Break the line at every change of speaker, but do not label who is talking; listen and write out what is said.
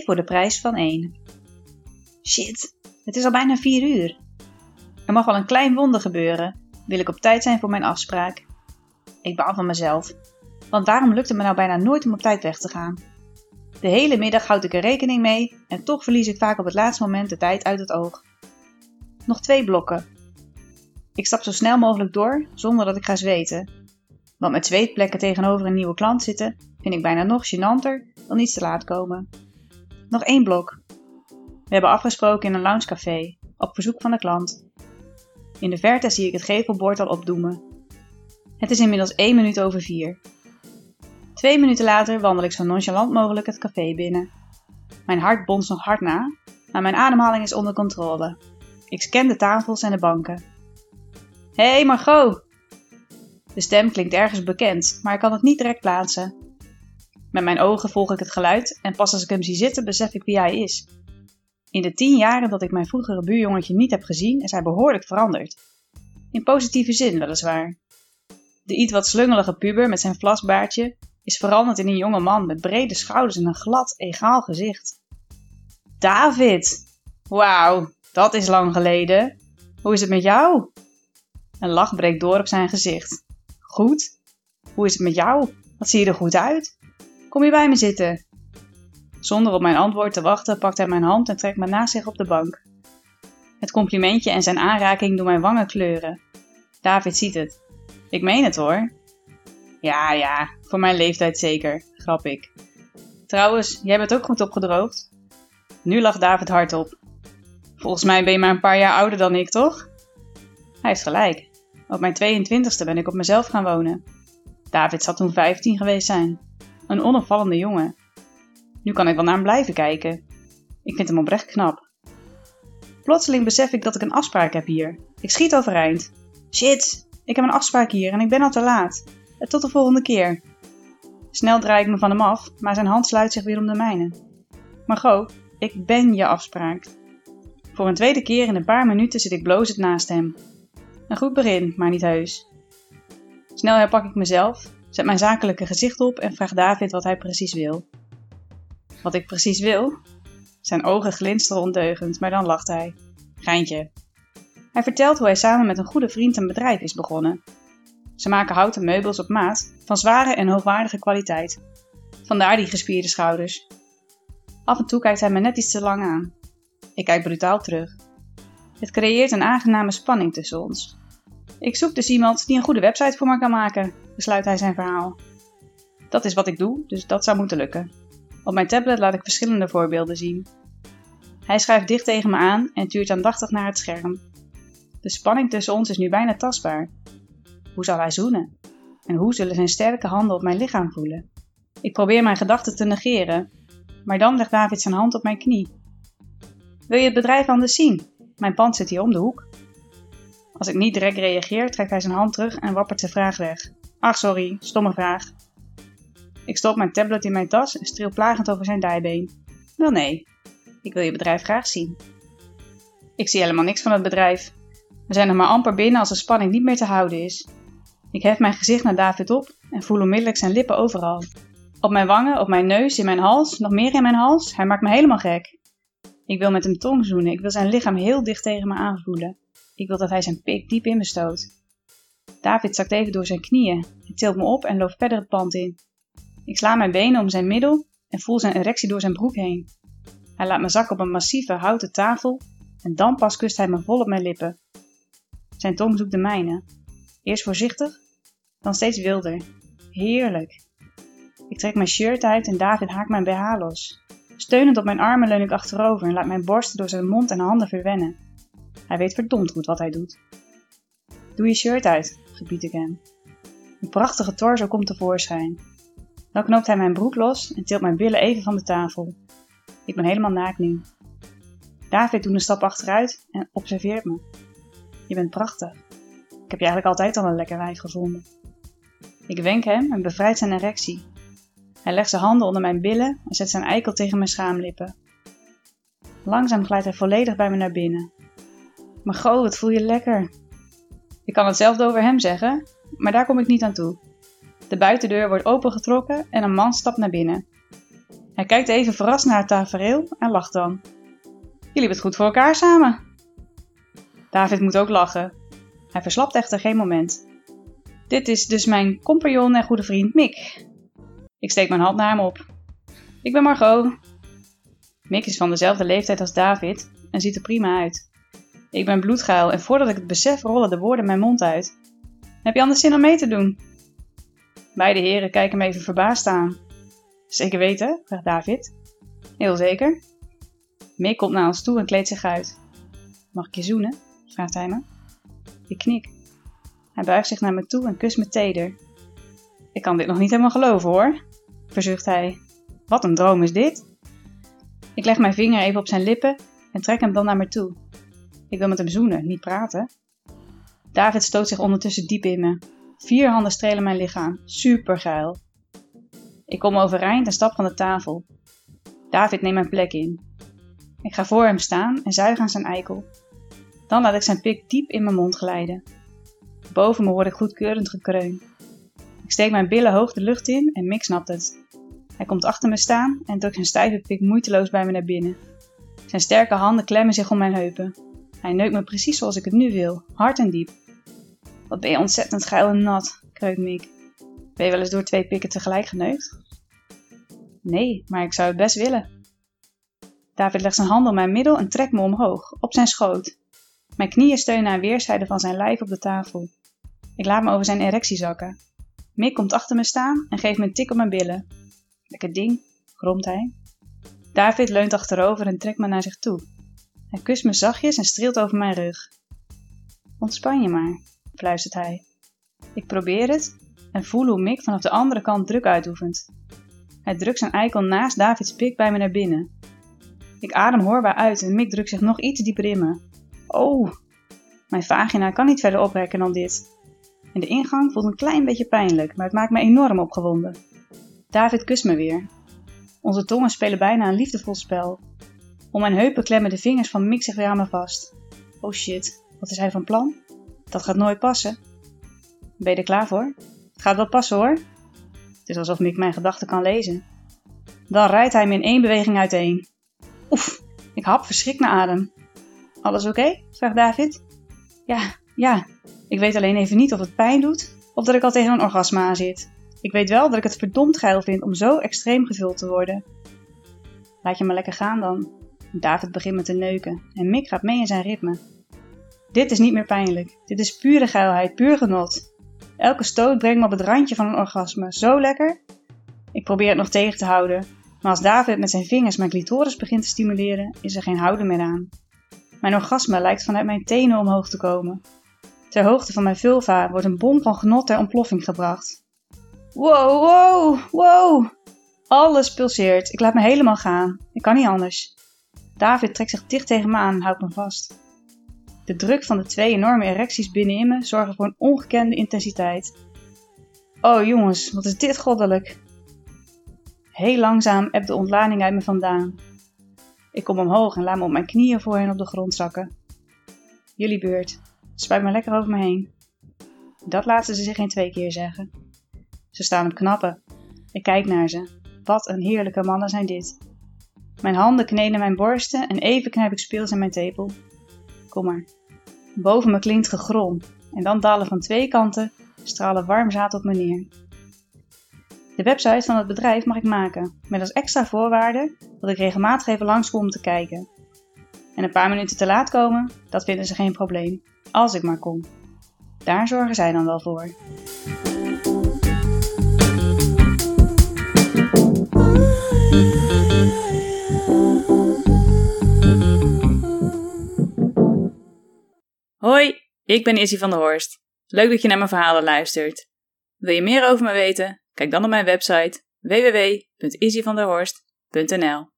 Voor de prijs van één. Shit, het is al bijna vier uur. Er mag wel een klein wonder gebeuren. Wil ik op tijd zijn voor mijn afspraak? Ik baal van mezelf. Want waarom lukt het me nou bijna nooit om op tijd weg te gaan? De hele middag houd ik er rekening mee en toch verlies ik vaak op het laatste moment de tijd uit het oog. Nog twee blokken. Ik stap zo snel mogelijk door zonder dat ik ga zweten. Want met zweetplekken tegenover een nieuwe klant zitten vind ik bijna nog gênanter dan iets te laat komen. Nog één blok. We hebben afgesproken in een loungecafé, op verzoek van de klant. In de verte zie ik het gevelbord al opdoemen. Het is inmiddels één minuut over vier. Twee minuten later wandel ik zo nonchalant mogelijk het café binnen. Mijn hart bonst nog hard na, maar mijn ademhaling is onder controle. Ik scan de tafels en de banken. Hé hey Margot! De stem klinkt ergens bekend, maar ik kan het niet direct plaatsen. Met mijn ogen volg ik het geluid en pas als ik hem zie zitten besef ik wie hij is. In de tien jaren dat ik mijn vroegere buurjongetje niet heb gezien, is hij behoorlijk veranderd. In positieve zin weliswaar. De iets wat slungelige puber met zijn vlasbaardje is veranderd in een jonge man met brede schouders en een glad, egaal gezicht. David! Wauw, dat is lang geleden. Hoe is het met jou? Een lach breekt door op zijn gezicht. Goed? Hoe is het met jou? Wat zie je er goed uit? Kom je bij me zitten? Zonder op mijn antwoord te wachten pakt hij mijn hand en trekt me naast zich op de bank. Het complimentje en zijn aanraking doen mijn wangen kleuren. David ziet het. Ik meen het hoor. Ja, ja, voor mijn leeftijd zeker, grap ik. Trouwens, jij bent ook goed opgedroogd. Nu lacht David hardop. Volgens mij ben je maar een paar jaar ouder dan ik, toch? Hij heeft gelijk. Op mijn 22e ben ik op mezelf gaan wonen. David zal toen 15 geweest zijn. Een onopvallende jongen. Nu kan ik wel naar hem blijven kijken. Ik vind hem oprecht knap. Plotseling besef ik dat ik een afspraak heb hier. Ik schiet overeind. Shit, ik heb een afspraak hier en ik ben al te laat. Tot de volgende keer. Snel draai ik me van hem af, maar zijn hand sluit zich weer om de mijne. Margot, ik ben je afspraak. Voor een tweede keer in een paar minuten zit ik blozend naast hem. Een goed begin, maar niet heus. Snel herpak ik mezelf, zet mijn zakelijke gezicht op en vraag David wat hij precies wil. Wat ik precies wil? Zijn ogen glinsteren ondeugend, maar dan lacht hij. Geintje. Hij vertelt hoe hij samen met een goede vriend een bedrijf is begonnen. Ze maken houten meubels op maat, van zware en hoogwaardige kwaliteit. Vandaar die gespierde schouders. Af en toe kijkt hij me net iets te lang aan. Ik kijk brutaal terug. Het creëert een aangename spanning tussen ons. Ik zoek dus iemand die een goede website voor me kan maken, besluit hij zijn verhaal. Dat is wat ik doe, dus dat zou moeten lukken. Op mijn tablet laat ik verschillende voorbeelden zien. Hij schuift dicht tegen me aan en tuurt aandachtig naar het scherm. De spanning tussen ons is nu bijna tastbaar. Hoe zal hij zoenen? En hoe zullen zijn sterke handen op mijn lichaam voelen? Ik probeer mijn gedachten te negeren, maar dan legt David zijn hand op mijn knie. Wil je het bedrijf anders zien? Mijn pand zit hier om de hoek. Als ik niet direct reageer, trekt hij zijn hand terug en wappert de vraag weg. Ach, sorry, stomme vraag. Ik stop mijn tablet in mijn tas en streel plagend over zijn dijbeen. Wel nee, ik wil je bedrijf graag zien. Ik zie helemaal niks van het bedrijf. We zijn er maar amper binnen als de spanning niet meer te houden is. Ik hef mijn gezicht naar David op en voel onmiddellijk zijn lippen overal. Op mijn wangen, op mijn neus, in mijn hals, nog meer in mijn hals. Hij maakt me helemaal gek. Ik wil met hem tong zoenen. Ik wil zijn lichaam heel dicht tegen me aanvoelen. Ik wil dat hij zijn pik diep in me stoot. David zakt even door zijn knieën. Hij tilt me op en loopt verder het pand in. Ik sla mijn benen om zijn middel en voel zijn erectie door zijn broek heen. Hij laat me zakken op een massieve houten tafel en dan pas kust hij me vol op mijn lippen. Zijn tong zoekt de mijne. Eerst voorzichtig, dan steeds wilder. Heerlijk. Ik trek mijn shirt uit en David haakt mijn BH los. Steunend op mijn armen leun ik achterover en laat mijn borsten door zijn mond en handen verwennen. Hij weet verdomd goed wat hij doet. Doe je shirt uit, gebied ik hem. Een prachtige torso komt tevoorschijn. Dan knoopt hij mijn broek los en tilt mijn billen even van de tafel. Ik ben helemaal naakt nu. David doet een stap achteruit en observeert me. Je bent prachtig. Ik heb je eigenlijk altijd al een lekker wijf gevonden. Ik wenk hem en bevrijd zijn erectie. Hij legt zijn handen onder mijn billen en zet zijn eikel tegen mijn schaamlippen. Langzaam glijdt hij volledig bij me naar binnen. Maar goh, wat voel je lekker. Ik kan hetzelfde over hem zeggen, maar daar kom ik niet aan toe. De buitendeur wordt opengetrokken en een man stapt naar binnen. Hij kijkt even verrast naar het tafereel en lacht dan. Jullie hebben het goed voor elkaar samen. David moet ook lachen. Hij verslapt echter geen moment. Dit is dus mijn compagnon en goede vriend Mick. Ik steek mijn hand naar hem op. Ik ben Margot. Mick is van dezelfde leeftijd als David en ziet er prima uit. Ik ben bloedgeil en voordat ik het besef rollen de woorden mijn mond uit. Heb je anders zin om mee te doen? Beide heren kijken me even verbaasd aan. Zeker weten, vraagt David. Heel zeker. Mick komt naar ons toe en kleedt zich uit. Mag ik je zoenen? vraagt hij me. Ik knik. Hij buigt zich naar me toe en kust me teder. Ik kan dit nog niet helemaal geloven hoor, verzucht hij. Wat een droom is dit? Ik leg mijn vinger even op zijn lippen en trek hem dan naar me toe. Ik wil met hem zoenen, niet praten. David stoot zich ondertussen diep in me. Vier handen strelen mijn lichaam. Super geil. Ik kom overeind en stap van de tafel. David neemt mijn plek in. Ik ga voor hem staan en zuig aan zijn eikel. Dan laat ik zijn pik diep in mijn mond glijden. Boven me hoor ik goedkeurend gekreun. Ik steek mijn billen hoog de lucht in en Mick snapt het. Hij komt achter me staan en drukt zijn stijve pik moeiteloos bij me naar binnen. Zijn sterke handen klemmen zich om mijn heupen. Hij neukt me precies zoals ik het nu wil, hard en diep. Wat ben je ontzettend geil en nat, kreukt Mick. Ben je wel eens door twee pikken tegelijk geneukt? Nee, maar ik zou het best willen. David legt zijn hand op mijn middel en trekt me omhoog, op zijn schoot. Mijn knieën steunen aan weerszijden van zijn lijf op de tafel. Ik laat me over zijn erectie zakken. Mick komt achter me staan en geeft me een tik op mijn billen. Lekker ding, gromt hij. David leunt achterover en trekt me naar zich toe. Hij kust me zachtjes en streelt over mijn rug. Ontspan je maar, fluistert hij. Ik probeer het en voel hoe Mick vanaf de andere kant druk uitoefent. Hij drukt zijn eikel naast Davids pik bij me naar binnen. Ik adem hoorbaar uit en Mick drukt zich nog iets dieper in me. Oh, mijn vagina kan niet verder oprekken dan dit. En de ingang voelt een klein beetje pijnlijk, maar het maakt me enorm opgewonden. David kust me weer. Onze tongen spelen bijna een liefdevol spel. Om mijn heupen klemmen de vingers van zich weer aan me vast. Oh shit, wat is hij van plan? Dat gaat nooit passen. Ben je er klaar voor? Het gaat wel passen hoor. Het is alsof Mick mijn gedachten kan lezen. Dan rijdt hij me in één beweging uiteen. Oef, ik hap verschrikt naar adem. Alles oké? vraagt David. Ja, ja. Ik weet alleen even niet of het pijn doet of dat ik al tegen een orgasme aan zit. Ik weet wel dat ik het verdomd geil vind om zo extreem gevuld te worden. Laat je maar lekker gaan dan. David begint met te neuken en Mick gaat mee in zijn ritme. Dit is niet meer pijnlijk. Dit is pure geilheid, puur genot. Elke stoot brengt me op het randje van een orgasme. Zo lekker. Ik probeer het nog tegen te houden, maar als David met zijn vingers mijn clitoris begint te stimuleren, is er geen houden meer aan. Mijn orgasme lijkt vanuit mijn tenen omhoog te komen. Ter hoogte van mijn vulva wordt een bom van genot ter ontploffing gebracht. Wow, wow, wow! Alles pulseert. Ik laat me helemaal gaan. Ik kan niet anders. David trekt zich dicht tegen me aan en houdt me vast. De druk van de twee enorme erecties binnenin me zorgen voor een ongekende intensiteit. Oh jongens, wat is dit goddelijk! Heel langzaam ebt de ontlading uit me vandaan. Ik kom omhoog en laat me op mijn knieën voor hen op de grond zakken. Jullie beurt. Spuit maar lekker over me heen. Dat laten ze zich geen twee keer zeggen. Ze staan op knappen. Ik kijk naar ze. Wat een heerlijke mannen zijn dit. Mijn handen kneden mijn borsten en even knijp ik speels in mijn tepel. Kom maar. Boven me klinkt gegrom en dan dalen van twee kanten stralen warm zaad op me neer. De website van het bedrijf mag ik maken, met als extra voorwaarde dat ik regelmatig even langskom om te kijken. En een paar minuten te laat komen, dat vinden ze geen probleem, als ik maar kom. Daar zorgen zij dan wel voor.
Ik ben Izzy van der Horst. Leuk dat je naar mijn verhalen luistert. Wil je meer over me weten? Kijk dan op mijn website www.izzyvanderhorst.nl